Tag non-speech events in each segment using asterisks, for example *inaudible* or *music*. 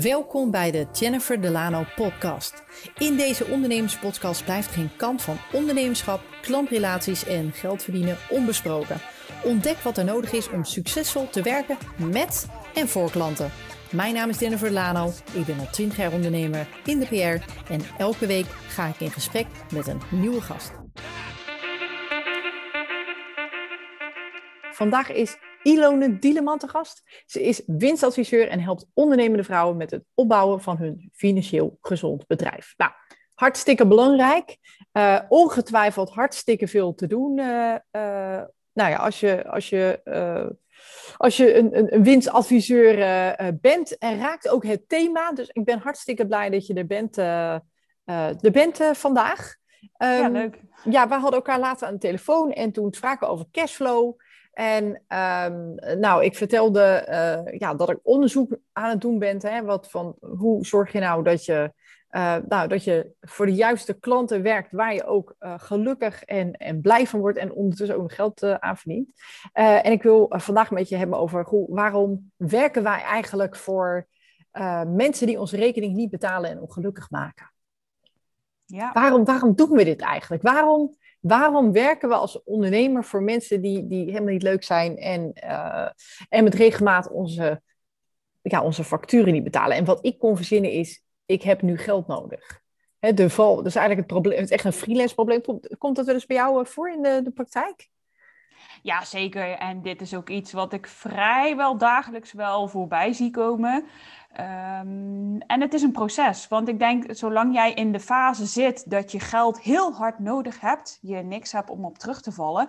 Welkom bij de Jennifer Delano podcast. In deze ondernemerspodcast blijft geen kant van ondernemerschap, klantrelaties en geld verdienen onbesproken. Ontdek wat er nodig is om succesvol te werken met en voor klanten. Mijn naam is Jennifer Delano, ik ben al 20 jaar ondernemer in de PR en elke week ga ik in gesprek met een nieuwe gast. Vandaag is Ilone Dieleman te gast. Ze is winstadviseur en helpt ondernemende vrouwen met het opbouwen van hun financieel gezond bedrijf. Nou, hartstikke belangrijk. Uh, ongetwijfeld hartstikke veel te doen. Uh, uh, nou ja, als je, als je, als je een, een, winstadviseur bent en raakt ook het thema. Dus ik ben hartstikke blij dat je er bent, er bent vandaag. Um, ja, leuk. Ja, we hadden elkaar later aan de telefoon en toen spraken we over cashflow. En um, nou, ik vertelde uh, ja, dat ik onderzoek aan het doen ben. Hè, wat van, hoe zorg je nou dat je, uh, nou dat je voor de juiste klanten werkt waar je ook uh, gelukkig en, en blij van wordt en ondertussen ook geld aan verdient. en ik wil vandaag met je hebben over hoe, waarom werken wij eigenlijk voor mensen die onze rekening niet betalen en ongelukkig maken. Ja. Waarom, waarom doen we dit eigenlijk? Waarom Waarom werken we als ondernemer voor mensen die, die helemaal niet leuk zijn en, uh, en met regelmaat onze, ja, onze facturen niet betalen? En wat ik kon verzinnen is, ik heb nu geld nodig. He, de val, dat is eigenlijk het probleem, het is echt een freelance probleem. Komt, komt dat wel eens bij jou eh, voor in de, de praktijk? Ja, zeker. En dit is ook iets wat ik vrijwel dagelijks wel voorbij zie komen. Um, en het is een proces, want ik denk, zolang jij in de fase zit dat je geld heel hard nodig hebt, je niks hebt om op terug te vallen,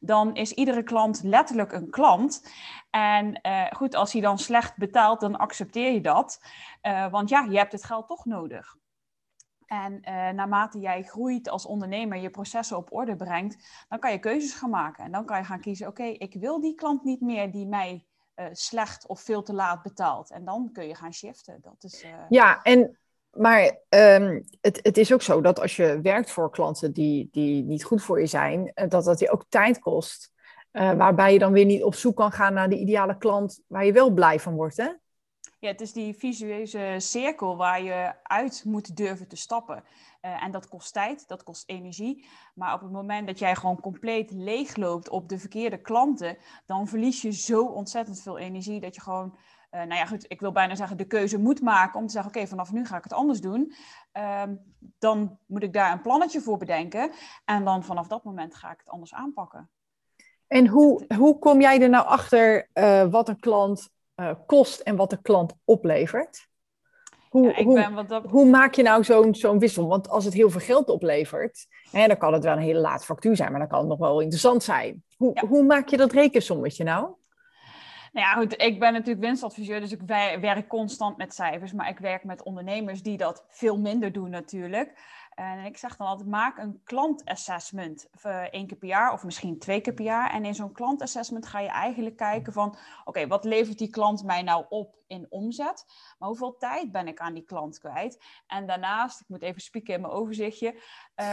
dan is iedere klant letterlijk een klant. En uh, goed, als hij dan slecht betaalt, dan accepteer je dat, uh, want ja, je hebt het geld toch nodig. En uh, naarmate jij groeit als ondernemer, je processen op orde brengt, dan kan je keuzes gaan maken. En dan kan je gaan kiezen, oké, ik wil die klant niet meer die mij uh, slecht of veel te laat betaalt. En dan kun je gaan shiften. Dat is, uh... Ja, en, maar um, het, het is ook zo dat als je werkt voor klanten die, die niet goed voor je zijn, dat dat je ook tijd kost. waarbij je dan weer niet op zoek kan gaan naar de ideale klant waar je wel blij van wordt, hè? Ja, het is die visueuze cirkel waar je uit moet durven te stappen. Uh, en dat kost tijd, dat kost energie. Maar op het moment dat jij gewoon compleet leegloopt op de verkeerde klanten, dan verlies je zo ontzettend veel energie dat je gewoon, uh, nou ja, goed, ik wil bijna zeggen, de keuze moet maken om te zeggen: oké, vanaf nu ga ik het anders doen. Uh, dan moet ik daar een plannetje voor bedenken. En dan vanaf dat moment ga ik het anders aanpakken. En hoe, hoe kom jij er nou achter uh, wat een klant kost en wat de klant oplevert. Hoe, ja, hoe, dat... hoe, maak je nou zo'n zo'n wissel? Want als het heel veel geld oplevert, hè, dan kan het wel een hele late factuur zijn, maar dan kan het nog wel interessant zijn. Hoe, ja. hoe maak je dat rekensommetje nou? Nou ja, goed, ik ben natuurlijk winstadviseur, dus ik werk constant met cijfers, maar ik werk met ondernemers die dat veel minder doen natuurlijk. En ik zeg dan altijd, maak een klantassessment één keer per jaar of misschien twee keer per jaar. En in zo'n klantassessment ga je eigenlijk kijken van, oké, wat levert die klant mij nou op in omzet? Maar hoeveel tijd ben ik aan die klant kwijt? En daarnaast, ik moet even spieken in mijn overzichtje,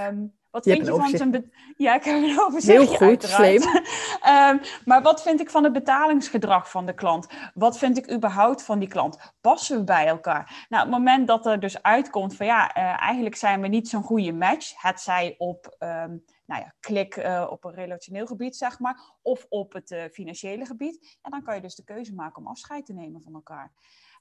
um, wat je vind je van zijn... Ja, ik heb een overzichtje Heel goed, slim. um, *laughs* maar wat vind ik van het betalingsgedrag van de klant? Wat vind ik überhaupt van die klant? Passen we bij elkaar? Nou, op het moment dat er dus uitkomt van ja, uh, eigenlijk zijn we niet zo'n goede match. Het zij op... Um, nou ja, klik uh, op een relationeel gebied, zeg maar, of op het uh, financiële gebied. En dan kan je dus de keuze maken om afscheid te nemen van elkaar.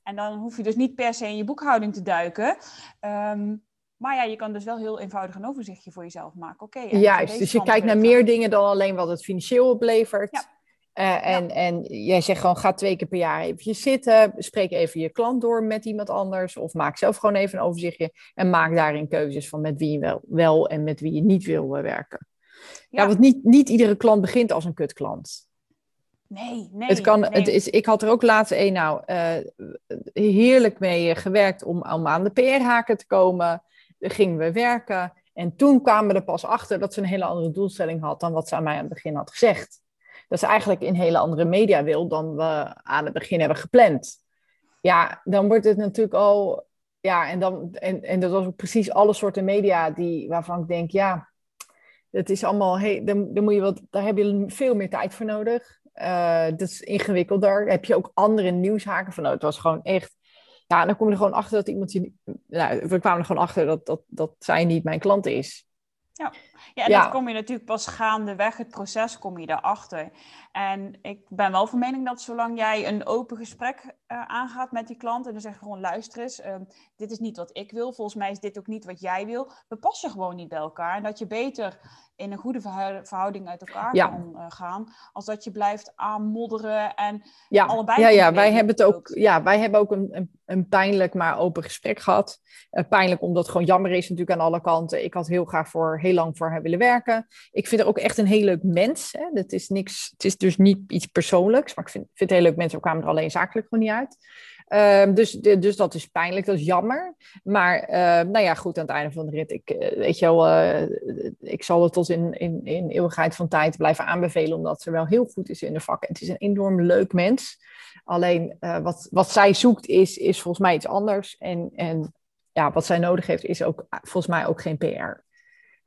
En dan hoef je dus niet per se in je boekhouding te duiken. Um, maar ja, je kan dus wel heel eenvoudig een overzichtje voor jezelf maken. Oké. Okay, Juist, dus je kijkt naar meer dingen dan alleen wat het financieel oplevert. Ja. Uh, en, ja. en jij zegt gewoon, ga twee keer per jaar even zitten, spreek even je klant door met iemand anders, of maak zelf gewoon even een overzichtje en maak daarin keuzes van met wie je wel, wel en met wie je niet wil uh, werken. Ja, ja want niet, niet iedere klant begint als een kutklant. Nee, nee. Het kan, nee. Het is, ik had er ook laatst een nou uh, heerlijk mee gewerkt om, om aan de PR-haken te komen gingen we werken. En toen kwamen we er pas achter dat ze een hele andere doelstelling had dan wat ze aan mij aan het begin had gezegd. Dat ze eigenlijk een hele andere media wil dan we aan het begin hebben gepland. Ja, dan wordt het natuurlijk al. Ja, en, dan, en, en dat was ook precies alle soorten media die, waarvan ik denk, ja, dat is allemaal, hey, dan, dan moet je wat, daar heb je veel meer tijd voor nodig. Uh, dat is ingewikkelder. Daar heb je ook andere nieuwshaken van. Nou, het was gewoon echt Ja, en dan kom je er gewoon achter dat iemand die. Nou, we kwamen er gewoon achter dat, dat, dat zij niet mijn klant is. Ja, ja en dat kom je natuurlijk pas gaandeweg, het proces kom je daarachter. En ik ben wel van mening dat zolang jij een open gesprek uh, aangaat met die klant en dan zeg je gewoon luister eens, uh, dit is niet wat ik wil, volgens mij is dit ook niet wat jij wil, we passen gewoon niet bij elkaar. En dat je beter in een goede verhouding uit elkaar kan uh, gaan, als dat je blijft aanmodderen en ja. allebei. Ja, ja wij hebben het ook, ja, wij hebben ook een, een, een pijnlijk maar open gesprek gehad. Uh, pijnlijk omdat het gewoon jammer is natuurlijk aan alle kanten. Ik had heel graag voor heel lang voor haar willen werken. Ik vind er ook echt een heel leuk mens. Hè. Dat is niks, het is dus niet iets persoonlijks, maar ik vind, het heel leuk mensen. We kwamen er alleen zakelijk gewoon niet uit. Uh, dus, dus dat is pijnlijk, dat is jammer. Maar uh, nou ja, goed, aan het einde van de rit, ik, uh, weet je wel, eh, ik zal het tot in, in, in eeuwigheid van tijd blijven aanbevelen, omdat ze wel heel goed is in de vak. En het is een enorm leuk mens. Alleen wat, wat zij zoekt is, is volgens mij iets anders. En, en ja, wat zij nodig heeft is ook volgens mij ook geen PR.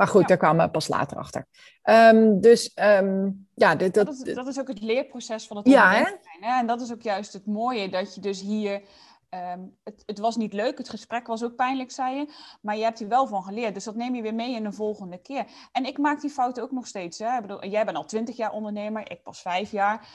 Maar goed, ja. daar kwamen we pas later achter. Um, dus um, ja, dit, dat, dat, is, dat is ook het leerproces van het ja, hè? hè? En dat is ook juist het mooie, dat je dus hier... Um, het, het, was niet leuk, het gesprek was ook pijnlijk, zei je. Maar je hebt hier wel van geleerd. Dus dat neem je weer mee in de volgende keer. En ik maak die fouten ook nog steeds. Hè? Ik bedoel, jij bent al twintig jaar ondernemer, ik pas vijf jaar.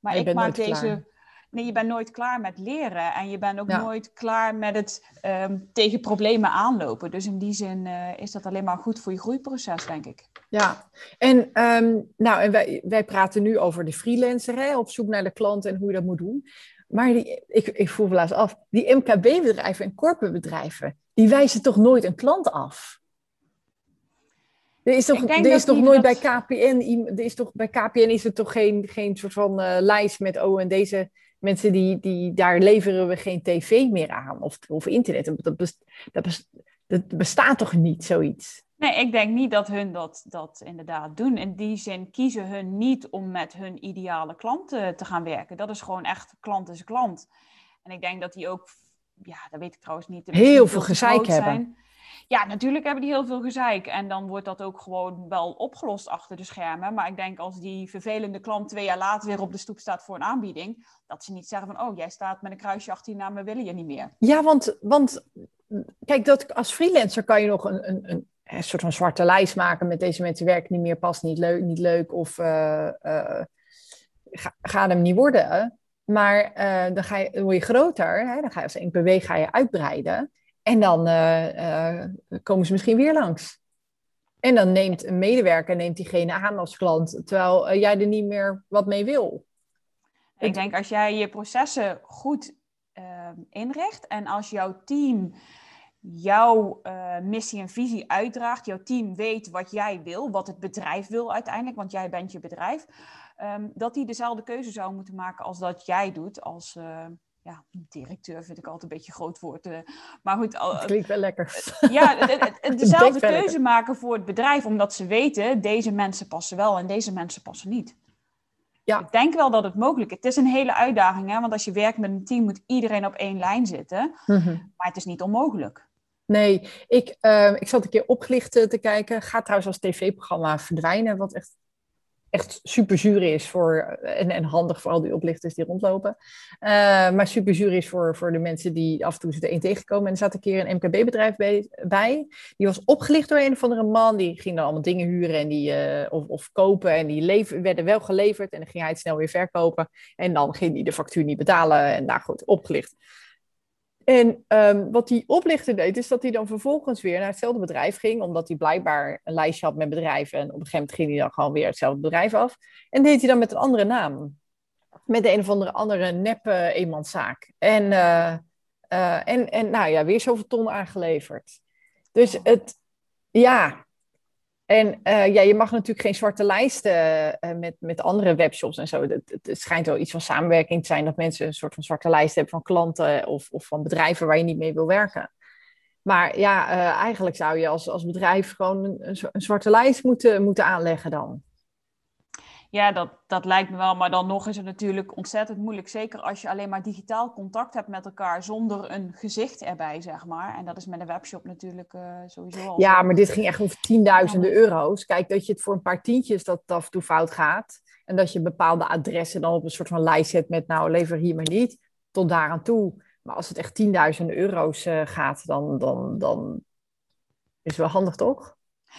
maar ik maak deze... Nee, je bent nooit klaar met leren. En je bent ook nooit klaar met het um, tegen problemen aanlopen. Dus in die zin uh, is dat alleen maar goed voor je groeiproces, denk ik. Ja, en, um, nou, en wij, wij praten nu over de freelancer, hè, op zoek naar de klant en hoe je dat moet doen. Maar die, ik, ik voel wel eens af, die MKB-bedrijven en corporate-bedrijven, die wijzen toch nooit een klant af? Er is toch, er is toch nooit dat... bij KPN, er is toch, bij KPN is er toch geen, geen soort van uh, lijst met, oh en deze mensen die, die, daar leveren we geen tv meer aan of, of internet. Dat, best, dat, best, dat bestaat toch niet, zoiets? Nee, ik denk niet dat hun dat, dat inderdaad doen. In die zin kiezen hun niet om met hun ideale klanten te gaan werken. Dat is gewoon echt klant is klant. En ik denk dat die ook, ja, dat weet ik trouwens niet. Heel veel gezeik hebben. Ja, natuurlijk hebben die heel veel gezeik. En dan wordt dat ook gewoon wel opgelost achter de schermen. Maar ik denk als die vervelende klant twee jaar later weer op de stoep staat voor een aanbieding, dat ze niet zeggen van, oh, jij staat met een kruisje achter je naam, we willen je niet meer. Ja, want, want kijk, dat, als freelancer kan je nog een, een, een, soort van zwarte lijst maken met deze mensen werken niet meer, past niet leuk, niet leuk of uh, uh, ga, hem niet worden. Maar uh, dan, ga je, word je groter, hè? dan ga je als NPW ga je uitbreiden. En dan uh, uh, komen ze misschien weer langs. En dan neemt een medewerker neemt diegene aan als klant, terwijl uh, jij er niet meer wat mee wil. Ik denk als jij je processen goed ehm, inricht en als jouw team jouw missie en visie uitdraagt, jouw team weet wat jij wil, wat het bedrijf wil uiteindelijk, want jij bent je bedrijf, um, dat die dezelfde keuze zou moeten maken als dat jij doet als ja, directeur vind ik altijd een beetje groot woord. Uh, maar goed. Al, dat klinkt wel lekker. Ja, *laughs* dezelfde keuze maken voor het bedrijf, omdat ze weten, deze mensen passen wel en deze mensen passen niet. Ja. Ik denk wel dat het mogelijk is. Het is een hele uitdaging, hè? want als je werkt met een team moet iedereen op één lijn zitten. Mhm. Maar het is niet onmogelijk. Nee, ik, uh, ik zat een keer opgelicht te kijken. Gaat trouwens als tv-programma verdwijnen, wat echt echt super zuur is voor, en, en handig voor al die oplichters die rondlopen. Uh, maar super zuur is voor, voor de mensen die af en toe ze erin tegenkomen. En er zat een keer een MKB-bedrijf bij, Die was opgelicht door een of andere man. Die ging dan allemaal dingen huren en die, uh, of, of kopen. En die lever, werden wel geleverd. En dan ging hij het snel weer verkopen. En dan ging hij de factuur niet betalen. En daar goed, opgelicht. En um, wat die oplichter deed, is dat hij dan vervolgens weer naar hetzelfde bedrijf ging, omdat hij blijkbaar een lijstje had met bedrijven. En op een gegeven moment ging hij dan gewoon weer hetzelfde bedrijf af. En deed hij dan met een andere naam. Met de een of andere andere neppe eenmanszaak. En, uh, uh, en, en nou ja, weer zoveel ton aangeleverd. Dus het, ja, en uh, ja, je mag natuurlijk geen zwarte lijsten uh, met, met andere webshops en zo. Het, schijnt wel iets van samenwerking te zijn dat mensen een soort van zwarte lijst hebben van klanten of, of van bedrijven waar je niet mee wil werken. Maar ja, uh, eigenlijk zou je als, als bedrijf gewoon een, een, zwarte lijst moeten, moeten aanleggen dan. Ja, dat, dat lijkt me wel. Maar dan nog is het natuurlijk ontzettend moeilijk. Zeker als je alleen maar digitaal contact hebt met elkaar zonder een gezicht erbij, zeg maar. En dat is met een webshop natuurlijk uh, sowieso al. Ja, maar dit ging echt over tienduizenden euro's. Kijk, dat je het voor een paar tientjes dat af en toe fout gaat. En dat je bepaalde adressen dan op een soort van lijst zet met, nou, lever hier maar niet. Tot daar aan toe Maar als het echt tienduizenden euro's uh, gaat, dan, dan, dan is het wel handig, toch?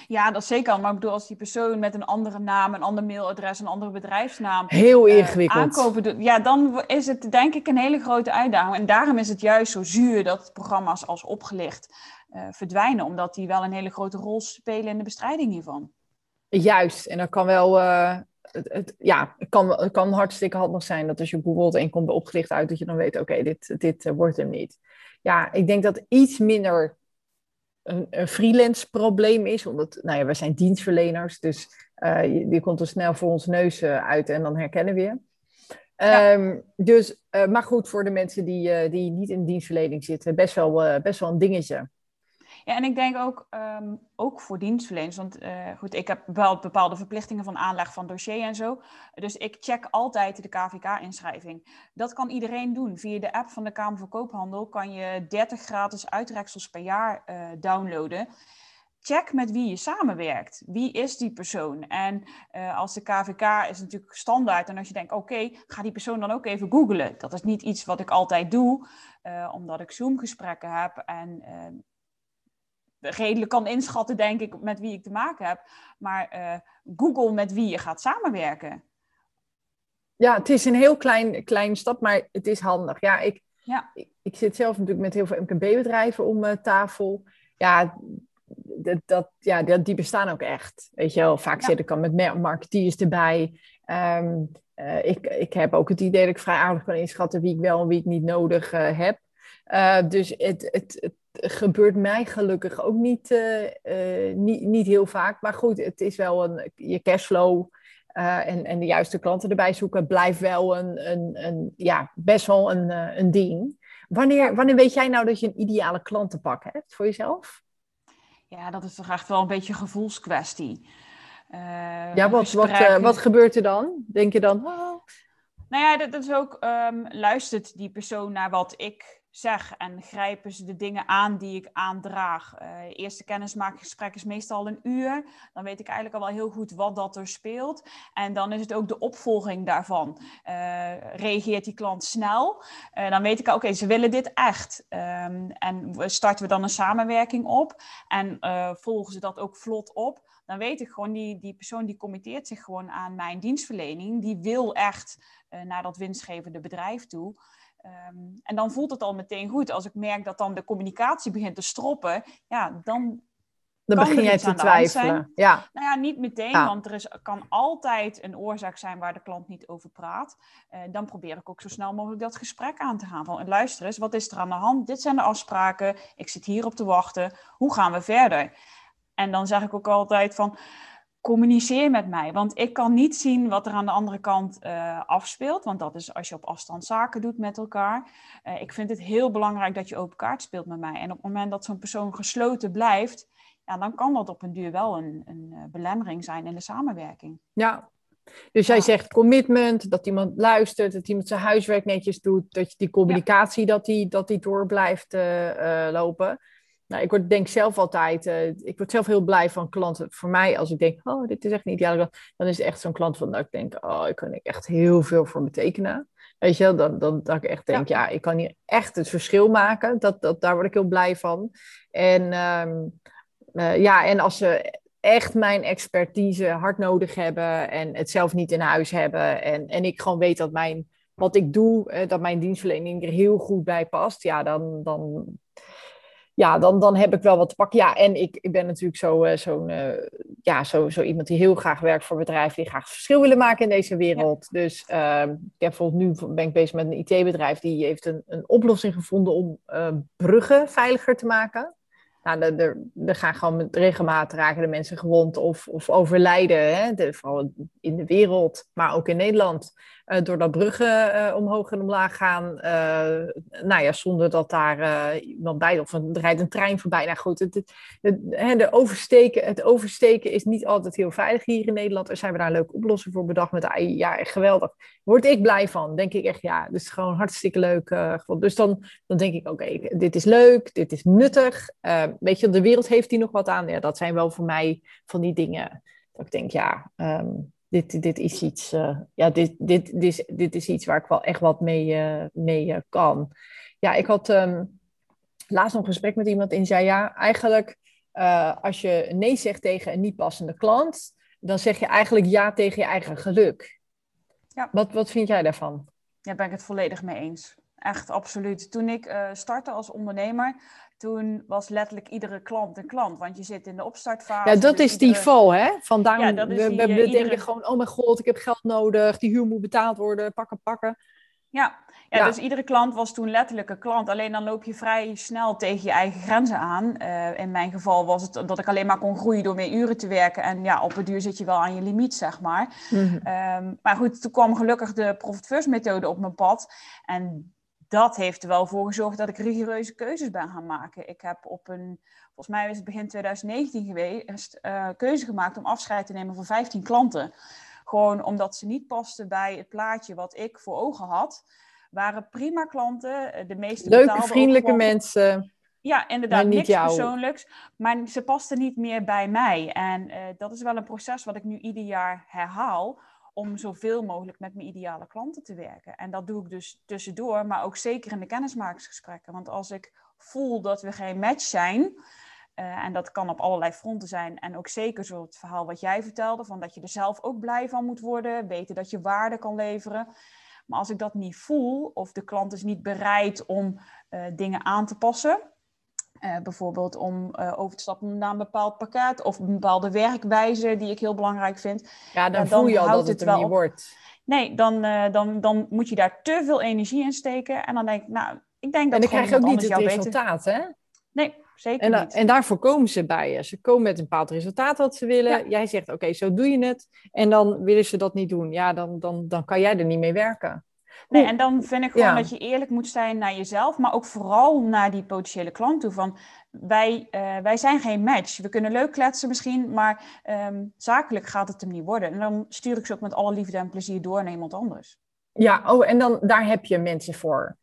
Ja, dat zeker. Maar ik bedoel, als die persoon met een andere naam, een ander mailadres, een andere bedrijfsnaam. Heel eh, ingewikkeld. aankopen doet. Ja, dan is het denk ik een hele grote uitdaging. En daarom is het juist zo zuur dat programma's als opgelicht uh, verdwijnen, omdat die wel een hele grote rol spelen in de bestrijding hiervan. Juist. En dat kan wel. Uh, het, het, ja, het kan, het kan hartstikke handig zijn dat als je googelt en komt bij opgelicht uit, dat je dan weet: oké, dit, dit wordt hem niet. Ja, ik denk dat iets minder een, een freelance probleem is. Omdat, nou ja, wij zijn dienstverleners, dus uh, die komt er snel voor ons neus eh, uit en dan herkennen we je. Ehm, dus, uh, maar goed, voor de mensen die, die niet in dienstverlening zitten, best wel, best wel een dingetje. Ja, en ik denk ook, ehm, ook voor dienstverleners, want uh, goed, ik heb wel bepaalde verplichtingen van aanleg van dossier en zo. Dus ik check altijd de KVK-inschrijving. Dat kan iedereen doen. Via de app van de Kamer van Koophandel kan je 30 gratis uitreksels per jaar uh, downloaden check met wie je samenwerkt. Wie is die persoon? En uh, als de KVK is natuurlijk standaard. En als je denkt, oké, ga die persoon dan ook even googlen. Dat is niet iets wat ik altijd doe, uh, omdat ik Zoom-gesprekken heb. En uh, redelijk kan inschatten, denk ik, met wie ik te maken heb. Maar uh, Google met wie je gaat samenwerken. Ja, het is een heel klein, klein stap, maar het is handig. Ja, ik, ja. ik, ik zit zelf natuurlijk met heel veel MKB-bedrijven om uh, tafel. Ja, dat, dat, ja, die bestaan ook echt. Weet je wel, vaak ja. zit ik dan met marketeers erbij. Um, uh, ik, ik heb ook het idee dat ik vrij aardig kan inschatten wie ik wel en wie ik niet nodig heb. Uh, dus het, het, het, gebeurt mij gelukkig ook niet, uh, niet, niet heel vaak. Maar goed, het is wel een, je cashflow uh, en, en de juiste klanten erbij zoeken blijft wel een, een, een ja, best wel een, een ding. Wanneer, wanneer weet jij nou dat je een ideale klantenpak hebt voor jezelf? Ja, dat is toch echt wel een beetje een gevoelskwestie. ja, wat, wat, wat gebeurt er dan? Denk je dan... Oh. Nou ja, dat, dat is ook, um, luistert die persoon naar wat ik zeg en grijpen ze de dingen aan die ik aandraag. Uh, eerste kennismakingsgesprek is meestal een uur. Dan weet ik eigenlijk al wel heel goed wat dat er speelt. En dan is het ook de opvolging daarvan. Uh, reageert die klant snel? Uh, dan weet ik, oké, okay, ze willen dit echt. Um, en starten we dan een samenwerking op en volgen ze dat ook vlot op? Dan weet ik gewoon, die, die persoon die committeert zich gewoon aan mijn dienstverlening. Die wil echt naar dat winstgevende bedrijf toe. Um, en dan voelt het al meteen goed. Als ik merk dat dan de communicatie begint te stroppen, ja, dan. Dan begin jij te twijfelen. Ja. Nou ja, niet meteen, ja. want er is, kan altijd een oorzaak zijn waar de klant niet over praat. Uh, dan probeer ik ook zo snel mogelijk dat gesprek aan te gaan. Van luister eens, wat is er aan de hand? Dit zijn de afspraken. Ik zit hierop te wachten. Hoe gaan we verder? En dan zeg ik ook altijd van communiceer met mij. Want ik kan niet zien wat er aan de andere kant uh, afspeelt. Want dat is als je op afstand zaken doet met elkaar. Uh, ik vind het heel belangrijk dat je open kaart speelt met mij. En op het moment dat zo'n persoon gesloten blijft, ja, dan kan dat op een duur wel een, een uh, belemmering zijn in de samenwerking. Ja. Dus jij ja. zegt commitment, dat iemand luistert, dat iemand zijn huiswerk netjes doet, dat je die communicatie ja. dat die, dat die door blijft lopen. Nou, ik word, denk zelf altijd, uh, ik word zelf heel blij van klanten. Voor mij, als ik denk, oh, dit is echt een ideale dan is het echt zo'n klant van dat ik denk, oh, ik kan ik echt heel veel voor betekenen. Weet je, dan, dan dat ik echt denk, ja. ja, ik kan hier echt het verschil maken. Dat, dat, daar word ik heel blij van. En um, uh, ja, en als ze echt mijn expertise hard nodig hebben en het zelf niet in huis hebben en, en ik gewoon weet dat mijn, wat ik doe, uh, dat mijn dienstverlening er heel goed bij past, ja, dan, dan, ja, dan, dan heb ik wel wat te pakken. Ja, en ik, ik ben natuurlijk zo, uh, zo'n, uh, ja, zo, zo iemand die heel graag werkt voor bedrijven, die graag verschil willen maken in deze wereld. Ja. Dus uh, ik heb bijvoorbeeld nu ben ik bezig met een IT-bedrijf die heeft een, een oplossing gevonden om bruggen veiliger te maken. Nou, er, gaan gewoon met regelmatig raken de mensen gewond of, of overlijden. Hè? De, vooral in de wereld, maar ook in Nederland. Uh, doordat bruggen uh, omhoog en omlaag gaan. Uh, nou ja, zonder dat daar iemand bij of er rijdt een trein voorbij. Nou goed, het, de oversteken, het oversteken is niet altijd heel veilig hier in Nederland. Er zijn we daar een leuke oplossing voor bedacht met. Ja, geweldig. Word ik blij van. Denk ik echt, ja, dus gewoon hartstikke leuk. dus dan, dan denk ik, oké, dit is leuk, dit is nuttig. weet je, de wereld heeft hier nog wat aan. Ja, dat zijn wel voor mij van die dingen dat ik denk, ja... Um, dit, dit is iets, uh, ja, dit, dit, dit, dit is iets waar ik wel echt wat mee, uh, mee uh, kan. Ja, ik had um, laatst nog een gesprek met iemand en zei ja, eigenlijk als je nee zegt tegen een niet passende klant, dan zeg je eigenlijk ja tegen je eigen geluk. Ja. Wat, wat vind jij daarvan? Ja, ben ik het volledig mee eens. Echt, absoluut. Toen ik startte als ondernemer, toen was letterlijk iedere klant een klant. Want je zit in de opstartfase. Ja, dat dus is die val, hè? Vandaar, ja, we, we, denken gewoon, oh mijn god, ik heb geld nodig. Die huur moet betaald worden, pakken, pakken. Ja. Ja, dus iedere klant was toen letterlijk een klant. Alleen dan loop je vrij snel tegen je eigen grenzen aan. Uh, in mijn geval was het dat ik alleen maar kon groeien door meer uren te werken. En ja, op het duur zit je wel aan je limiet, zeg maar. Mm -hmm. maar goed, toen kwam gelukkig de Profit First methode op mijn pad. En dat heeft er wel voor gezorgd dat ik rigoureuze keuzes ben gaan maken. Ik heb op een, volgens mij is het begin 2019 geweest, uh, keuze gemaakt om afscheid te nemen van 15 klanten. Gewoon omdat ze niet pasten bij het plaatje wat ik voor ogen had. Waren prima klanten, eh, de meeste Leuke, vriendelijke mensen. Ja, inderdaad, niks jou. persoonlijks. Maar ze pasten niet meer bij mij. En uh, dat is wel een proces wat ik nu ieder jaar herhaal om zoveel mogelijk met mijn ideale klanten te werken. En dat doe ik dus tussendoor, maar ook zeker in de kennismakingsgesprekken. Want als ik voel dat we geen match zijn, uh, en dat kan op allerlei fronten zijn, en ook zeker zo het verhaal wat jij vertelde, van dat je er zelf ook blij van moet worden, weten dat je waarde kan leveren. Maar als ik dat niet voel, of de klant is niet bereid om uh, dingen aan te passen, uh, bijvoorbeeld om uh, over te stappen naar een bepaald pakket of een bepaalde werkwijze die ik heel belangrijk vind. Ja, dan, dan voel je al dat het, het er niet wordt. Nee, dan, uh, dan, dan moet je daar te veel energie in steken. En dan denk ik, nou, ik denk dat En dan krijg je ook niet het resultaat, beter... hè? Nee, zeker en, niet. En daarvoor komen ze bij je. Ze komen met een bepaald resultaat wat ze willen. Ja. Jij zegt, oké, okay, zo doe je het. En dan willen ze dat niet doen. Ja, dan, dan, dan kan jij er niet mee werken. Nee, en dan vind ik gewoon dat je eerlijk moet zijn naar jezelf, maar ook vooral naar die potentiële klant toe. Van wij, uh, wij zijn geen match. We kunnen leuk kletsen misschien, maar um, zakelijk gaat het hem niet worden. En dan stuur ik ze ook met alle liefde en plezier door naar iemand anders. Ja, oh, en dan daar heb je mensen voor.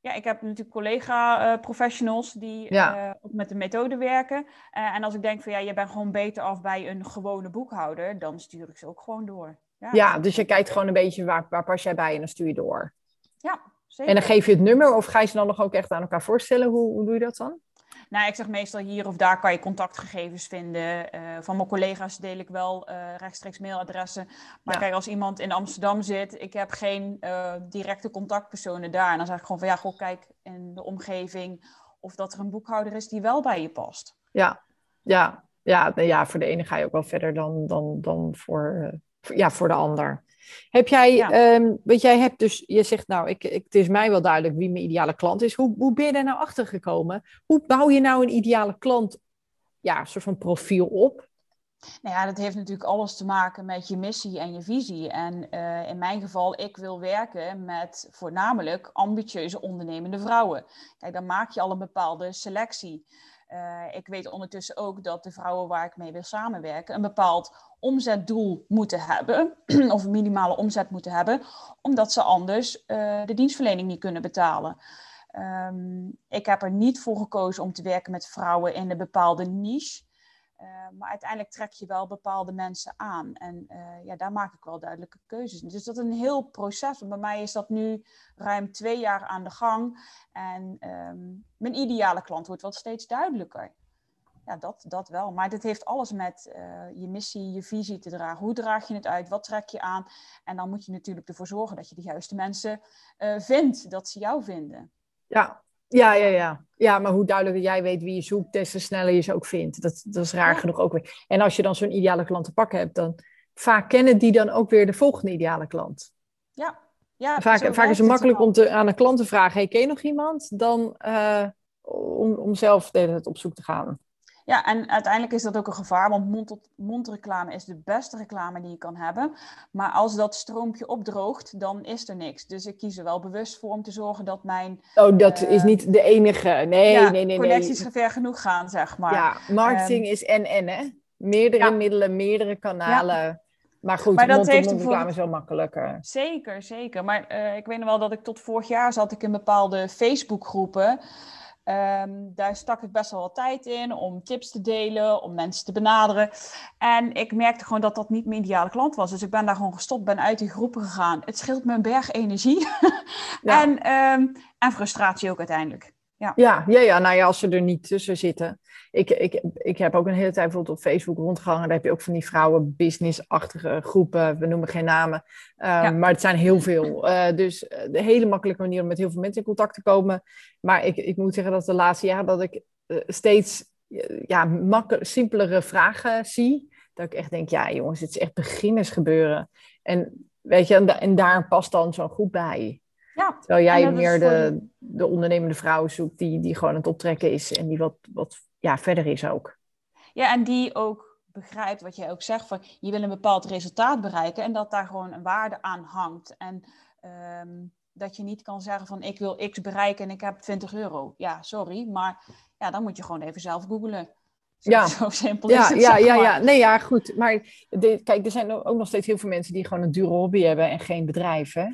Ja, ik heb natuurlijk collega-professionals uh, die ja. uh, ook met de methode werken. en als ik denk van ja, je bent gewoon beter af bij een gewone boekhouder, dan stuur ik ze ook gewoon door. Ja, ja dus je kijkt gewoon een beetje waar, waar pas jij bij en dan stuur je door. Ja, zeker. En dan geef je het nummer of ga je ze dan nog ook echt aan elkaar voorstellen? Hoe, hoe doe je dat dan? Nou, ik zeg meestal hier of daar kan je contactgegevens vinden. Uh, van mijn collega's deel ik wel uh, rechtstreeks mailadressen. Maar ja. kijk, als iemand in Amsterdam zit, ik heb geen uh, directe contactpersonen daar. En dan zeg ik gewoon van ja, goh, kijk in de omgeving of dat er een boekhouder is die wel bij je past. Ja, ja, ja, ja voor de ene ga je ook wel verder dan, dan, dan voor, ja, voor de ander. Heb jij, ja. um, weet jij hebt dus, je zegt nou, ik, ik, het is mij wel duidelijk wie mijn ideale klant is. Hoe, hoe ben je daar nou achter gekomen? Hoe bouw je nou een ideale klant, ja, soort van profiel op? Nou ja, dat heeft natuurlijk alles te maken met je missie en je visie. En uh, in mijn geval, ik wil werken met voornamelijk ambitieuze ondernemende vrouwen. Kijk, dan maak je al een bepaalde selectie. Uh, ik weet ondertussen ook dat de vrouwen waar ik mee wil samenwerken een bepaald omzetdoel moeten hebben, *clears throat* of een minimale omzet moeten hebben, omdat ze anders uh, de dienstverlening niet kunnen betalen. Um, ik heb er niet voor gekozen om te werken met vrouwen in een bepaalde niche. Uh, maar uiteindelijk trek je wel bepaalde mensen aan. En uh, ja, daar maak ik wel duidelijke keuzes in. Dus dat is een heel proces. bij mij is dat nu ruim twee jaar aan de gang. En um, mijn ideale klant wordt wel steeds duidelijker. Ja, dat, dat wel. Maar dit heeft alles met uh, je missie, je visie te dragen. Hoe draag je het uit? Wat trek je aan? En dan moet je natuurlijk ervoor zorgen dat je de juiste mensen vindt. Dat ze jou vinden. Ja, ja, ja, ja. Ja, maar hoe duidelijker jij weet wie je zoekt, des te sneller je ze ook vindt. Dat, dat is raar ja. genoeg ook weer. En als je dan zo'n ideale klant te pakken hebt, dan vaak kennen die dan ook weer de volgende ideale klant. Ja. ja vaak, vaak is het makkelijk om te, aan een klant te vragen, hey, ken je nog iemand? Dan uh, om, om zelf de hele tijd op zoek te gaan. Ja, en uiteindelijk is dat ook een gevaar, want mond-tot-mond reclame is de beste reclame die je kan hebben. Maar als dat stroompje opdroogt, dan is er niks. Dus ik kies er wel bewust voor om te zorgen dat mijn... Oh, dat uh, is niet de enige. Nee, ja, nee, nee. connecties nee. ver genoeg gaan, zeg maar. Ja, marketing um, is en-en, hè? Meerdere ja. middelen, meerdere kanalen. Ja. Maar goed, maar mond-tot-mond reclame is wel makkelijker. Zeker, zeker. Maar uh, ik weet nog wel dat ik tot vorig jaar zat ik in bepaalde Facebookgroepen... Ehm, daar stak ik best wel wat tijd in om tips te delen, om mensen te benaderen. En ik merkte gewoon dat dat niet mijn ideale klant was. Dus ik ben daar gewoon gestopt, ben uit die groepen gegaan. Het scheelt me een berg energie *laughs* en, ehm, en frustratie ook uiteindelijk. Ja. Ja, ja, ja, nou ja, als ze er niet tussen zitten. Ik, ik, ik heb ook een hele tijd bijvoorbeeld op Facebook rondgehangen. Daar heb je ook van die vrouwen business-achtige groepen. We noemen geen namen. Ehm, maar het zijn heel veel. Uh, dus eh, de hele makkelijke manier om met heel veel mensen in contact te komen. Maar ik, ik moet zeggen dat de laatste jaren dat ik uh, steeds ja, makkelijk, simpelere vragen zie. Dat ik echt denk, ja jongens, het is echt beginnersgebeuren. En weet je, en, en daar past dan zo'n groep bij. Ja, Terwijl jij meer de, de ondernemende vrouw zoekt die, die gewoon aan het optrekken is en die wat, wat ja, verder is ook. Ja, en die ook begrijpt wat jij ook zegt van je wil een bepaald resultaat bereiken en dat daar gewoon een waarde aan hangt. En ehm, dat je niet kan zeggen van ik wil x bereiken en ik heb 20 euro. Ja, sorry, maar ja, dan moet je gewoon even zelf googlen. Zo, ja. zo simpel ja, is het, ja, ja, ja, nee, ja, goed. Maar de, kijk, er zijn ook nog steeds heel veel mensen die gewoon een dure hobby hebben en geen bedrijf, hè?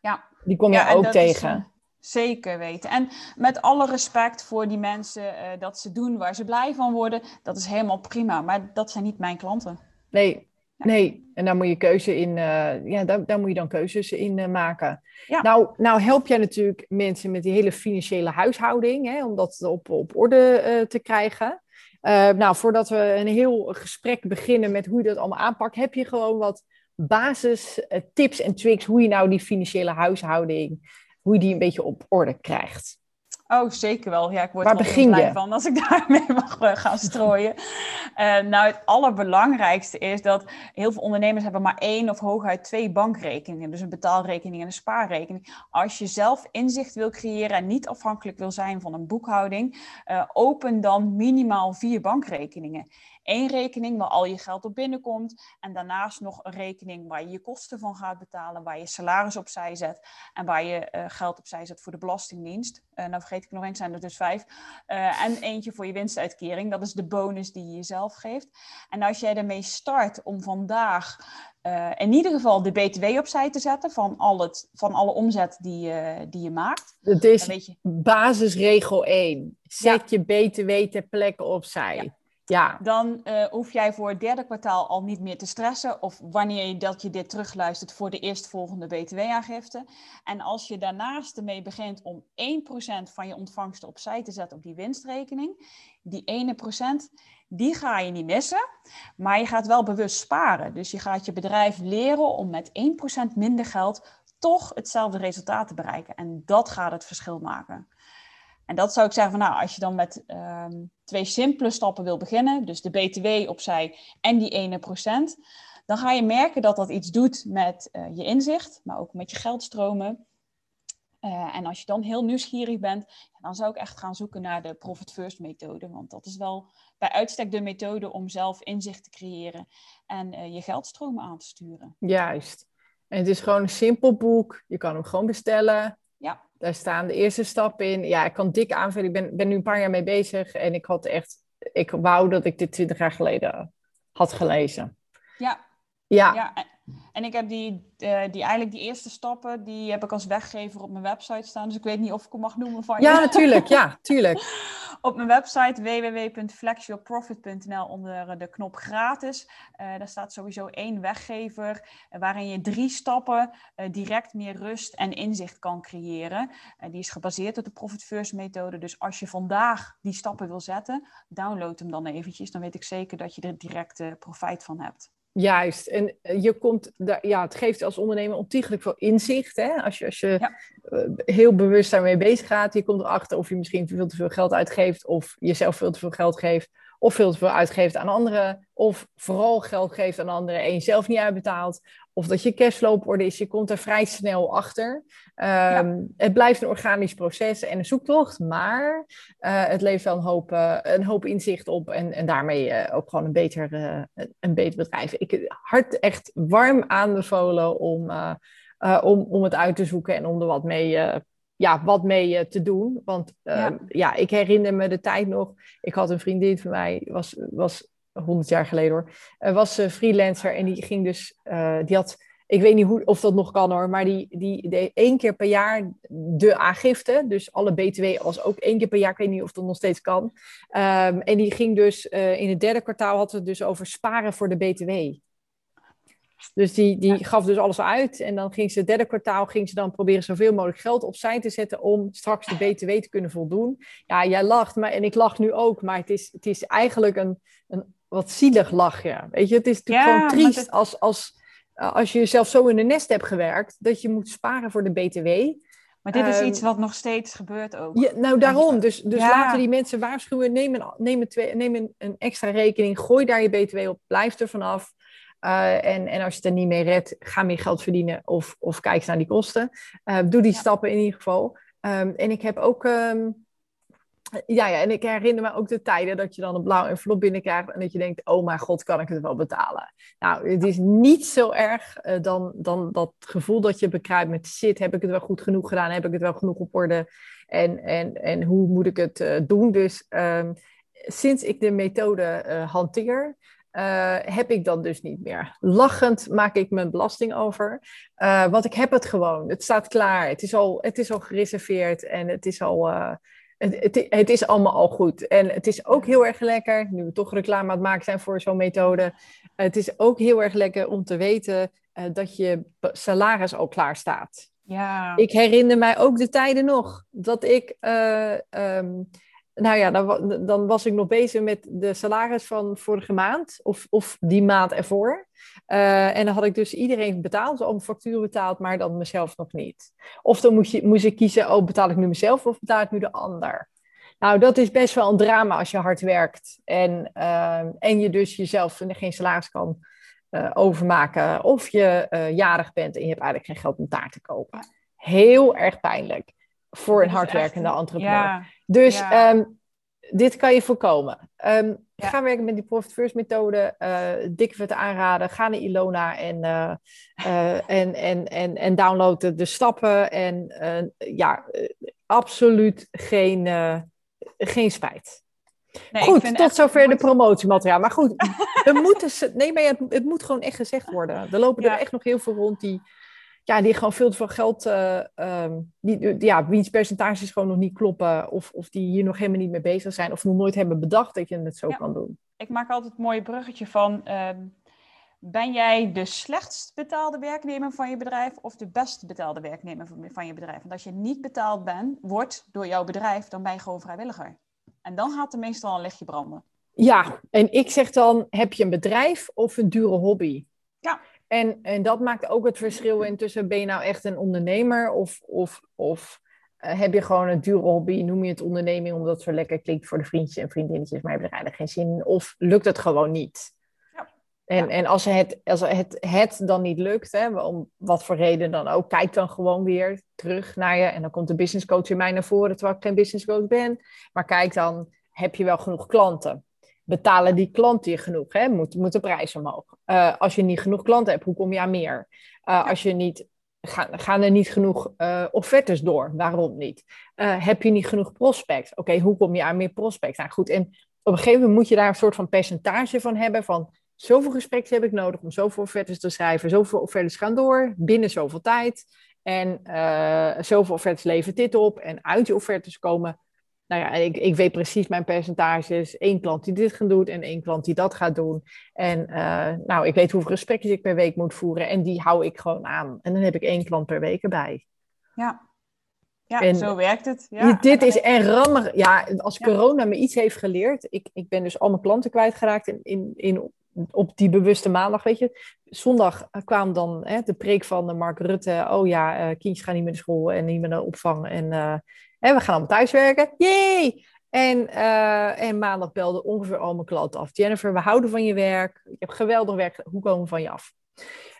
Ja. Die kom je ook tegen. Is, eh, zeker weten. En met alle respect voor die mensen uh, dat ze doen waar ze blij van worden, dat is helemaal prima. Maar dat zijn niet mijn klanten. Nee, nee. En daar moet je keuze in, uh, ja, daar, daar moet je dan keuzes in maken. Ja. Nou, nou help jij natuurlijk mensen met die hele financiële huishouding, hè, om dat op, op orde te krijgen. nou, voordat we een heel gesprek beginnen met hoe je dat allemaal aanpakt, heb je gewoon wat basis tips en tricks hoe je nou die financiële huishouding, hoe je die een beetje op orde krijgt? Oh, zeker wel. Ja, ik word Waar begin je? van als ik *laughs* daarmee mag uh, gaan strooien. Uh, nou, het allerbelangrijkste is dat heel veel ondernemers hebben maar één of hooguit twee bankrekeningen. Dus een betaalrekening en een spaarrekening. Als je zelf inzicht wil creëren en niet afhankelijk wil zijn van een boekhouding, uh, open dan minimaal vier bankrekeningen één rekening waar al je geld op binnenkomt. En daarnaast nog een rekening waar je je kosten van gaat betalen, waar je salaris opzij zet en waar je uh, geld opzij zet voor de Belastingdienst. Uh, nou vergeet ik nog eens, zijn er dus vijf. Uh, en eentje voor je winstuitkering, dat is de bonus die je jezelf geeft. En als jij ermee start om vandaag in ieder geval de BTW opzij te zetten van, al het, van alle omzet die, die je maakt. Dat is je... basisregel 1. Zet je BTW ter plekke opzij. Ja. Ja. Dan uh, hoef jij voor het derde kwartaal al niet meer te stressen. Of wanneer je dat je dit terugluistert voor de eerstvolgende btw-aangifte. En als je daarnaast ermee begint om 1% van je ontvangsten opzij te zetten op die winstrekening. Die ene procent, die ga je niet missen. Maar je gaat wel bewust sparen. Dus je gaat je bedrijf leren om met 1% minder geld toch hetzelfde resultaat te bereiken. En dat gaat het verschil maken. En dat zou ik zeggen van nou, als je dan met ehm, twee simpele stappen wil beginnen, dus de BTW opzij en die ene procent, dan ga je merken dat dat iets doet met uh, je inzicht, maar ook met je geldstromen. Uh, en als je dan heel nieuwsgierig bent, dan zou ik echt gaan zoeken naar de Profit First methode. Want dat is wel bij uitstek de methode om zelf inzicht te creëren en uh, je geldstromen aan te sturen. Juist. En het is gewoon een simpel boek. Je kan hem gewoon bestellen. Ja. Daar staan de eerste stappen in. Ja, ik kan dik aanvullen. Ik ben, ben nu een paar jaar mee bezig en ik had echt, ik wou dat ik dit twintig jaar geleden had gelezen. Ja. Ja. ja. En ik heb die, uh, die eigenlijk die eerste stappen, die heb ik als weggever op mijn website staan. Dus ik weet niet of ik hem mag noemen van je. Ja, natuurlijk. Ja, *laughs* tuurlijk. op mijn website www.flexyourprofit.nl onder de knop gratis. Uh, daar staat sowieso één weggever uh, waarin je drie stappen direct meer rust en inzicht kan creëren. die is gebaseerd op de Profit First methode. Dus als je vandaag die stappen wil zetten, download hem dan eventjes. Dan weet ik zeker dat je er direct profijt van hebt. Juist, en eh, je komt, ja, het geeft als ondernemer ontiegelijk veel inzicht. Hè? Als je, als je eh, heel bewust daarmee bezig gaat, je komt erachter of je misschien veel te veel geld uitgeeft, of jezelf veel te veel geld geeft, of veel te veel uitgeeft aan anderen, of vooral geld geeft aan anderen en jezelf niet uitbetaalt, of dat je cashflow op orde is. Je komt er vrij snel achter. Ehm, het blijft een organisch proces en een zoektocht, maar uh, het levert wel een hoop, uh, een hoop inzicht op en, en daarmee uh, ook gewoon een beter, een beter bedrijf. Ik hart echt warm aanbevolen om, om, om het uit te zoeken en om er wat mee ja, wat mee te doen. Want ja. ja. ik herinner me de tijd nog. Ik had een vriendin van mij, was, was 100 jaar geleden hoor, was freelancer en die ging dus, die had ik weet niet hoe, of dat nog kan hoor, maar die, die deed één keer per jaar de aangifte. Dus alle BTW was ook één keer per jaar. Ik weet niet of dat nog steeds kan. Ehm, en die ging dus eh, in het derde kwartaal had het dus over sparen voor de BTW. Dus die, die gaf dus alles uit. En dan ging ze het derde kwartaal ging ze dan proberen zoveel mogelijk geld opzij te zetten om straks de BTW te kunnen voldoen. Ja, jij lacht, maar, en ik lach nu ook, maar het is, het is eigenlijk een, een wat zielig lachje. Weet je, het is natuurlijk gewoon triest als, als, als je jezelf zo in een nest hebt gewerkt, dat je moet sparen voor de BTW. Maar dit is iets ehm, wat nog steeds gebeurt ook. Ja, nou, daarom. Dus, dus laten die mensen waarschuwen. Neem, een, neem, een, twee, neem een, een, extra rekening. Gooi daar je BTW op. Blijf er vanaf. Uh, en, en als je het er niet mee redt, ga meer geld verdienen of, of kijk naar die kosten. Uh, doe die stappen in ieder geval. Um, en ik heb ook. Um, ja, ja, en ik herinner me ook de tijden dat je dan een blauw envelop binnenkrijgt en dat je denkt, oh mijn god, kan ik het wel betalen? Nou, het is niet zo erg uh, dan, dan dat gevoel dat je bekruipt met shit, heb ik het wel goed genoeg gedaan? Heb ik het wel genoeg op orde? En, en, en hoe moet ik het uh, doen? Dus um, sinds ik de methode uh, hanteer, uh, heb ik dat dus niet meer. Lachend maak ik mijn belasting over. Uh, want ik heb het gewoon. Het staat klaar. Het is al, het is al gereserveerd en het is al. Uh, het, het, het, is allemaal al goed. En het is ook heel erg lekker, nu we toch reclame aan het maken zijn voor zo'n methode. het is ook heel erg lekker om te weten dat je salaris al klaar staat. Ja. Ik herinner mij ook de tijden nog dat ik. Um, nou ja, dan, dan, was ik nog bezig met de salaris van vorige maand of, of die maand ervoor. Uh, en dan had ik dus iedereen betaald, al mijn facturen betaald, maar dan mezelf nog niet. Of dan moest, je, moest ik kiezen, oh, betaal ik nu mezelf of betaal ik nu de ander? Nou, dat is best wel een drama als je hard werkt en, uh, en je dus jezelf geen salaris kan uh, overmaken. Of je jarig bent en je hebt eigenlijk geen geld om taart te kopen. Heel erg pijnlijk voor een hardwerkende entrepreneur. Ja. Dus ehm, dit kan je voorkomen. Um, Ga werken met die Profit First methode. Uh, dikke vette aanraden. Ga naar Ilona en, uh, uh, en, en, en, en download de, de stappen. En ja, absoluut geen, geen spijt. Nee, goed, tot zover de promotiemateriaal. Maar goed, *laughs* we moeten, nee, maar het, het, moet gewoon echt gezegd worden. Er lopen er echt nog heel veel rond die ja, die gewoon veel te veel geld, uh, um, die, ja, wiens percentages gewoon nog niet kloppen, of, of die hier nog helemaal niet mee bezig zijn, of nog nooit hebben bedacht dat je het zo kan doen. Ik maak altijd een mooie bruggetje van, um, ben jij de slechtst betaalde werknemer van je bedrijf of de best betaalde werknemer van je bedrijf? Want als je niet betaald bent, wordt door jouw bedrijf, dan ben je gewoon vrijwilliger. En dan gaat er meestal een lichtje branden. Ja, en ik zeg dan, heb je een bedrijf of een dure hobby? Ja. En, en dat maakt ook het verschil in tussen ben je nou echt een ondernemer of, of, of uh, heb je gewoon een dure hobby, noem je het onderneming omdat het zo lekker klinkt voor de vriendjes en vriendinnetjes, maar heb je er eigenlijk geen zin in of lukt het gewoon niet. Ja. En, en als, het, als het, het dan niet lukt, hè, om wat voor reden dan ook, kijk dan gewoon weer terug naar je. En dan komt de business coach in mij naar voren, terwijl ik geen business coach ben. Maar kijk dan, heb je wel genoeg klanten? Betalen die klanten je genoeg? Hè? Moet, moet de prijs omhoog? Uh, als je niet genoeg klanten hebt, hoe kom je aan meer? Uh, als je niet, gaan, gaan er niet genoeg uh, offertes door? Waarom niet? heb je niet genoeg prospects? Oké, hoe kom je aan meer prospects? Nou goed, en op een gegeven moment moet je daar een soort van percentage van hebben van zoveel gesprekken heb ik nodig om zoveel offertes te schrijven, zoveel offertes gaan door binnen zoveel tijd. En zoveel offertes levert dit op. En uit die offertes komen nou ja, ik, ik weet precies mijn percentages. Eén klant die dit gaat doen en één klant die dat gaat doen. En uh, nou, ik weet hoeveel gesprekken ik per week moet voeren en die hou ik gewoon aan. En dan heb ik één klant per week erbij. Ja, ja en zo werkt het. Ja. Dit is en rammig. Ja, als corona me iets heeft geleerd. Ik, ik ben dus al mijn klanten kwijtgeraakt in, in, in, op die bewuste maandag, weet je. Zondag kwam dan hè, de preek van Mark Rutte. Oh ja, kindjes gaan niet meer naar school en niet meer naar opvang. En uh, we gaan allemaal thuiswerken. Yay! En, uh, en maandag belde ongeveer al mijn klanten af. Jennifer, we houden van je werk. Je hebt geweldig werk. Hoe komen we van je af?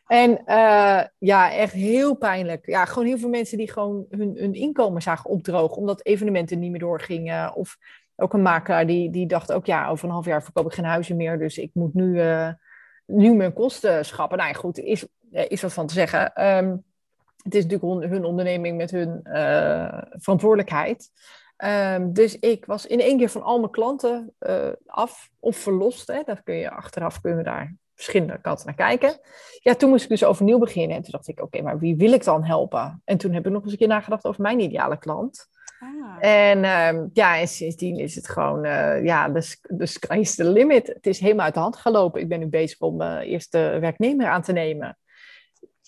En uh, ja, echt heel pijnlijk. Ja, gewoon heel veel mensen die gewoon hun, hun inkomen zagen opdrogen. Omdat evenementen niet meer doorgingen. Of ook een makelaar die, die dacht ook, ja, over een half jaar verkoop ik geen huizen meer. Dus ik moet nu, uh, nu mijn kosten schrappen. Nou ja, goed, is, is wat van te zeggen. Um, het is natuurlijk hun onderneming met hun uh, verantwoordelijkheid. Um, dus ik was in één keer van al mijn klanten uh, af of verlost. Hè. Dat kun je achteraf kunnen we daar verschillende kanten naar kijken. Ja, toen moest ik dus overnieuw beginnen. En toen dacht ik, oké, maar wie wil ik dan helpen? En toen heb ik nog eens een keer nagedacht over mijn ideale klant. Ah. En uh, ja, en sindsdien is het gewoon, uh, ja, de, de sky is the limit. Het is helemaal uit de hand gelopen. Ik ben nu bezig om mijn eerste werknemer aan te nemen.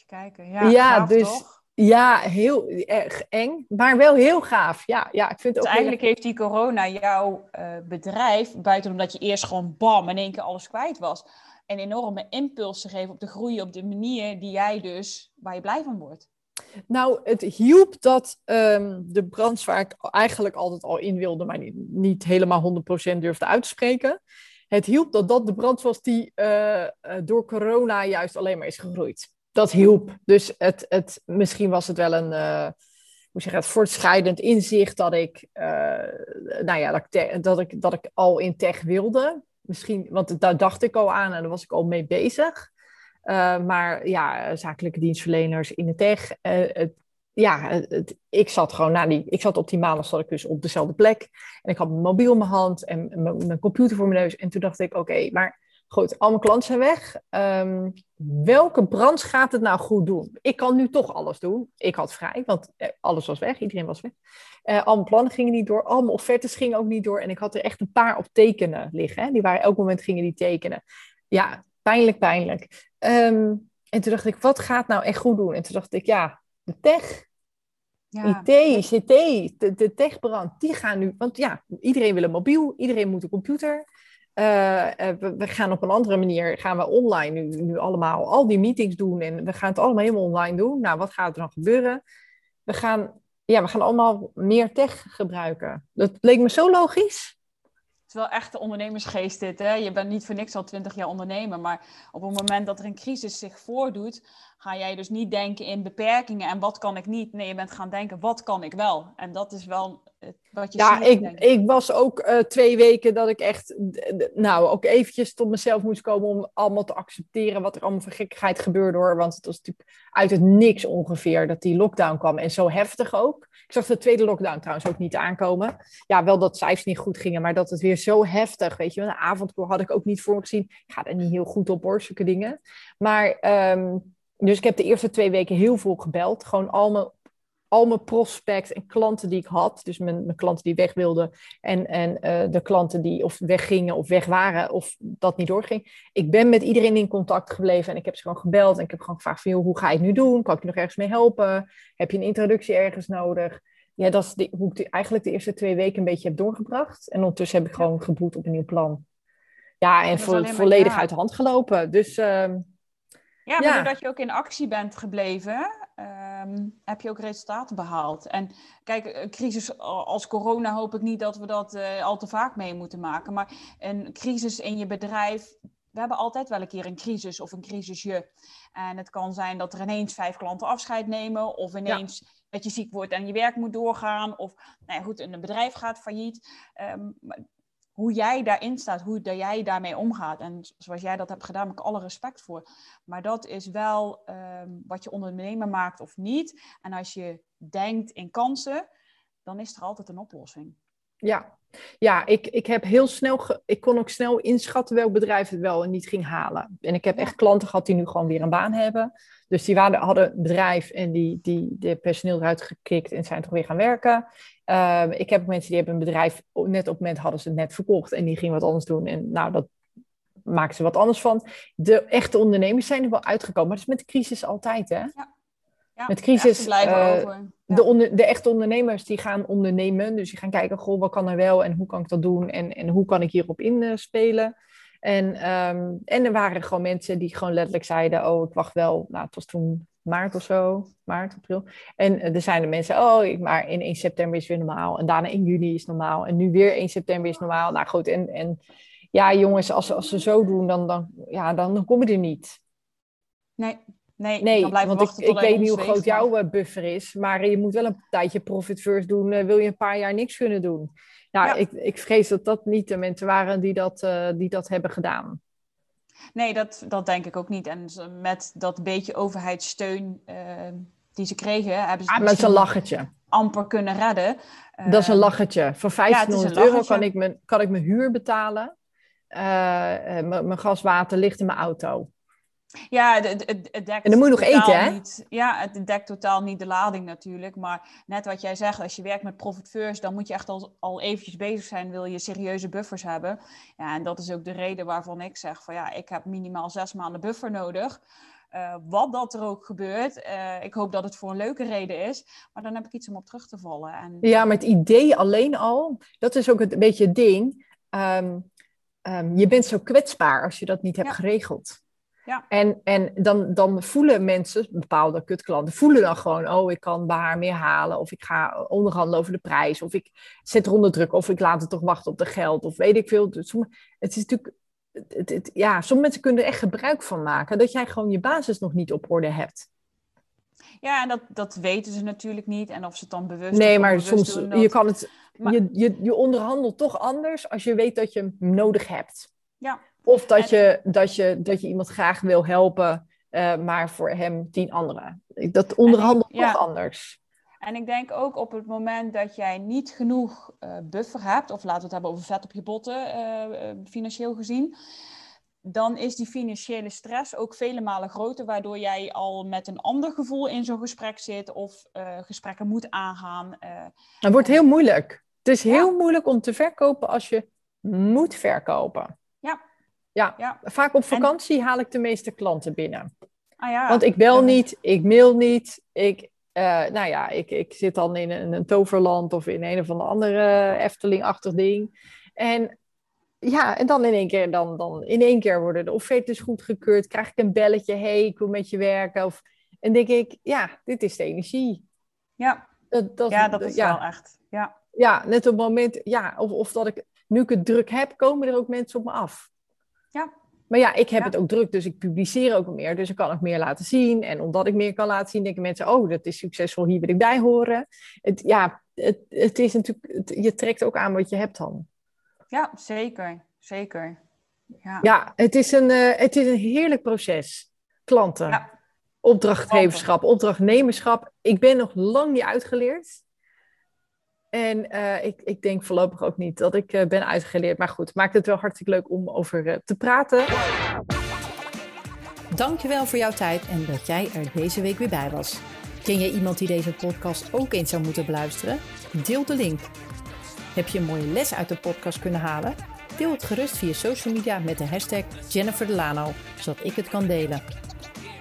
Kijken, ja, ja dus toch? Ja, heel erg eng, maar wel heel gaaf. Ja, ja ik vind het dus ook eigenlijk heeft die corona jouw uh, bedrijf, buiten omdat je eerst gewoon bam in één keer alles kwijt was, een enorme impuls gegeven op de groei op de manier die jij dus, waar je blij van wordt. Nou, het hielp dat um, de branche waar ik eigenlijk altijd al in wilde, maar niet, niet helemaal 100% durfde uit te spreken. Het hielp dat dat de brand was die uh, door corona juist alleen maar is gegroeid dat hielp. Dus het, het, misschien was het wel een, uh, hoe zeg het, voortschrijdend inzicht dat ik, uh, nou ja, dat ik, dat, ik, dat ik al in tech wilde. Misschien, want daar dacht ik al aan en daar was ik al mee bezig. Uh, maar ja, zakelijke dienstverleners in de tech. Ja, het, ik zat gewoon na die, ik zat op die maandag zat ik dus op dezelfde plek. En ik had mijn mobiel in mijn hand en mijn computer voor mijn neus. En toen dacht ik, oké, maar Goed, al mijn klanten zijn weg. Um, welke branche gaat het nou goed doen? Ik kan nu toch alles doen. Ik had vrij, want eh, alles was weg. Iedereen was weg. Uh, al mijn plannen gingen niet door. Al mijn offertes gingen ook niet door. En ik had er echt een paar op tekenen liggen. Hè? Die waren elk moment gingen die tekenen. Ja, pijnlijk, pijnlijk. Um, en toen dacht ik, wat gaat nou echt goed doen? En toen dacht ik, ja, de tech, ja. IT, CT, de, de techbrand, die gaan nu... Want ja, iedereen wil een mobiel, iedereen moet een computer. Eh, eh, we, gaan op een andere manier, gaan we online nu, nu allemaal al die meetings doen en we gaan het allemaal helemaal online doen. Nou, wat gaat er dan gebeuren? We gaan, ja, we gaan allemaal meer tech gebruiken. Dat leek me zo logisch. Het is wel echt de ondernemersgeest dit. Hè? Je bent niet voor niks al twintig jaar ondernemer. Maar op het moment dat er een crisis zich voordoet, ga jij dus niet denken in beperkingen en wat kan ik niet. Nee, je bent gaan denken, wat kan ik wel? En dat is wel wat je Ja, ik, ik was ook uh, twee weken dat ik echt, nou, ook eventjes tot mezelf moest komen om allemaal te accepteren wat er allemaal voor gekkigheid gebeurde hoor. Want het was natuurlijk uit het niks ongeveer dat die lockdown kwam. En zo heftig ook. Ik zag de tweede lockdown trouwens ook niet aankomen. Ja, wel dat cijfers niet goed gingen, maar dat het weer zo heftig, weet je. Een avondkoor had ik ook niet voor me gezien. Ik ga er niet heel goed op hoor, zulke dingen. Maar, um, dus ik heb de eerste twee weken heel veel gebeld. Gewoon al mijn, al mijn prospects en klanten die ik had. Dus mijn, mijn klanten die weg wilden en, en uh, de klanten die of weggingen of weg waren of dat niet doorging. Ik ben met iedereen in contact gebleven en ik heb ze gewoon gebeld. En ik heb gewoon gevraagd van, joh, hoe ga je het nu doen? Kan ik je nog ergens mee helpen? Heb je een introductie ergens nodig? Ja, dat is de, hoe ik eigenlijk de eerste twee weken een beetje heb doorgebracht. En ondertussen heb ik gewoon geboet op een nieuw plan. Ja, en vo volledig uit de hand gelopen. Dus... Uh, ja, maar doordat je ook in actie bent gebleven, um, heb je ook resultaten behaald. En kijk, een crisis als corona hoop ik niet dat we dat uh, al te vaak mee moeten maken. Maar een crisis in je bedrijf, we hebben altijd wel een keer een crisis of een crisisje. En het kan zijn dat er ineens vijf klanten afscheid nemen of ineens dat je ziek wordt en je werk moet doorgaan. Of nou ja, goed, een bedrijf gaat failliet. Um, hoe jij daarin staat, hoe jij daarmee omgaat. En zoals jij dat hebt gedaan, heb ik alle respect voor. Maar dat is wel um, wat je ondernemer maakt of niet. En als je denkt in kansen, dan is er altijd een oplossing. Ja, ja ik, ik heb heel snel, ik kon ook snel inschatten welk bedrijf het wel en niet ging halen. En ik heb echt klanten gehad die nu gewoon weer een baan hebben. Dus die waren, hadden een bedrijf en die, die de personeel eruit gekikt en zijn toch weer gaan werken. Uh, ik heb mensen die hebben een bedrijf, net op het moment hadden ze het net verkocht en die gingen wat anders doen. En nou, dat maakten ze wat anders van. De echte ondernemers zijn er wel uitgekomen, maar dat is met de crisis altijd, hè? Ja. Ja, met crisis, blijven uh, over. De, de echte ondernemers die gaan ondernemen. Dus die gaan kijken, goh, wat kan er wel en hoe kan ik dat doen en, en hoe kan ik hierop inspelen. En, um, en er waren gewoon mensen die gewoon letterlijk zeiden, oh, ik wacht wel. Nou, het was toen maart of zo, maart, april. En er zijn er mensen, oh, maar in 1 september is weer normaal. En daarna in juni is normaal. En nu weer 1 september is normaal. Nou goed, en, en ja, jongens, als, als ze zo doen, dan, dan, ja, dan, dan kom je er niet. Nee, Nee, nee want ik, ik weet niet hoe groot jouw eh, buffer is. Maar je moet wel een tijdje profit first doen. Uh, wil je een paar jaar niks kunnen doen? Nou, ja. ik, ik vrees dat dat niet de mensen waren die dat, uh, die dat hebben gedaan. Nee, dat, dat denk ik ook niet. En met dat beetje overheidssteun die ze kregen, hebben ze ah, met een lachetje. amper kunnen redden. Dat is een lachetje. Voor 1500 ja, euro kan ik, mijn, kan ik mijn huur betalen. mijn gaswater ligt in mijn auto. Ja, het, het, het dekt en dan moet je nog eten, hè? Niet, ja, het dekt totaal niet de lading natuurlijk. Maar net wat jij zegt, als je werkt met Profit First, dan moet je echt al, al eventjes bezig zijn, wil je serieuze buffers hebben. Ja, en dat is ook de reden waarvan ik zeg van ja, ik heb minimaal zes maanden buffer nodig. Uh, wat dat er ook gebeurt, uh, ik hoop dat het voor een leuke reden is, maar dan heb ik iets om op terug te vallen. En... Ja, maar het idee alleen al, dat is ook een beetje het ding. Um, um, je bent zo kwetsbaar als je dat niet hebt geregeld. Ja. En, en dan, dan voelen mensen, bepaalde kutklanten, voelen dan gewoon, oh, ik kan bij haar meer halen, of ik ga onderhandelen over de prijs, of ik zet er onder druk, of ik laat het toch wachten op de geld, of weet ik veel. Dus het is natuurlijk, het, het, ja, sommige mensen kunnen er echt gebruik van maken, dat jij gewoon je basis nog niet op orde hebt. Ja, en dat, dat weten ze natuurlijk niet. En of ze het dan bewust Nee, maar soms, je kan het, je, je, je onderhandelt toch anders als je weet dat je hem nodig hebt. Ja. Of dat, je, dat, je, dat je iemand graag wil helpen, uh, maar voor hem tien anderen. Dat onderhandelt toch anders. En ik denk ook op het moment dat jij niet genoeg uh, buffer hebt, of laten we het hebben over vet op je botten, uh, financieel gezien, dan is die financiële stress ook vele malen groter, waardoor jij al met een ander gevoel in zo'n gesprek zit of gesprekken moet aangaan. het wordt heel moeilijk. Het is heel moeilijk om te verkopen als je moet verkopen. Ja. Vaak op vakantie haal ik de meeste klanten binnen. Ah, ja. Want ik bel niet, ik mail niet. Ik, uh, nou ja, ik, ik zit dan in een, een toverland of in een of andere Efteling-achtig ding. En ja, en dan in één keer, dan, dan in één keer worden de offertes goedgekeurd. Krijg ik een belletje, hey, ik wil met je werken. Of, en denk ik, ja, dit is de energie. Ja, dat, dat, ja, dat is wel echt. Ja. ja, net op het moment, ja, of, of dat ik, nu ik het druk heb, komen er ook mensen op me af. Maar ja, ik heb het ook druk, dus ik publiceer ook meer. Dus ik kan ook meer laten zien. En omdat ik meer kan laten zien, denken mensen... oh, dat is succesvol, hier wil ik bij horen. Het, ja, het, het is natuurlijk... je trekt ook aan wat je hebt dan. Ja, zeker. Zeker. Ja, ja het, is een, uh, het is een heerlijk proces. Klanten. Ja. Opdrachtgeverschap, opdrachtnemerschap. Ik ben nog lang niet uitgeleerd. En uh, ik, ik denk voorlopig ook niet dat ik uh, ben uitgeleerd. Maar goed, maakt het wel hartstikke leuk om over uh, te praten. Dankjewel voor jouw tijd en dat jij er deze week weer bij was. Ken je iemand die deze podcast ook eens zou moeten beluisteren? Deel de link. Heb je een mooie les uit de podcast kunnen halen? Deel het gerust via social media met de hashtag Jennifer Delano, zodat ik het kan delen.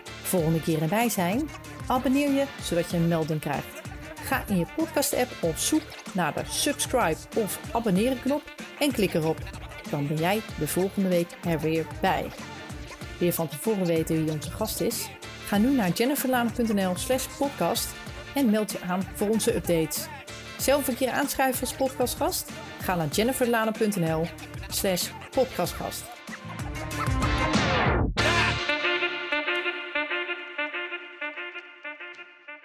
Volgende keer erbij zijn? Abonneer je, zodat je een melding krijgt. Ga in je podcast-app op zoek naar de subscribe of abonneren knop en klik erop. Dan ben jij de volgende week er weer bij. Je van tevoren weten wie onze gast is? Ga nu naar jenniferlaan.nl slash podcast en meld je aan voor onze updates. Zelf een keer aanschuiven als podcastgast? Ga naar jenniferlaan.nl slash podcastgast.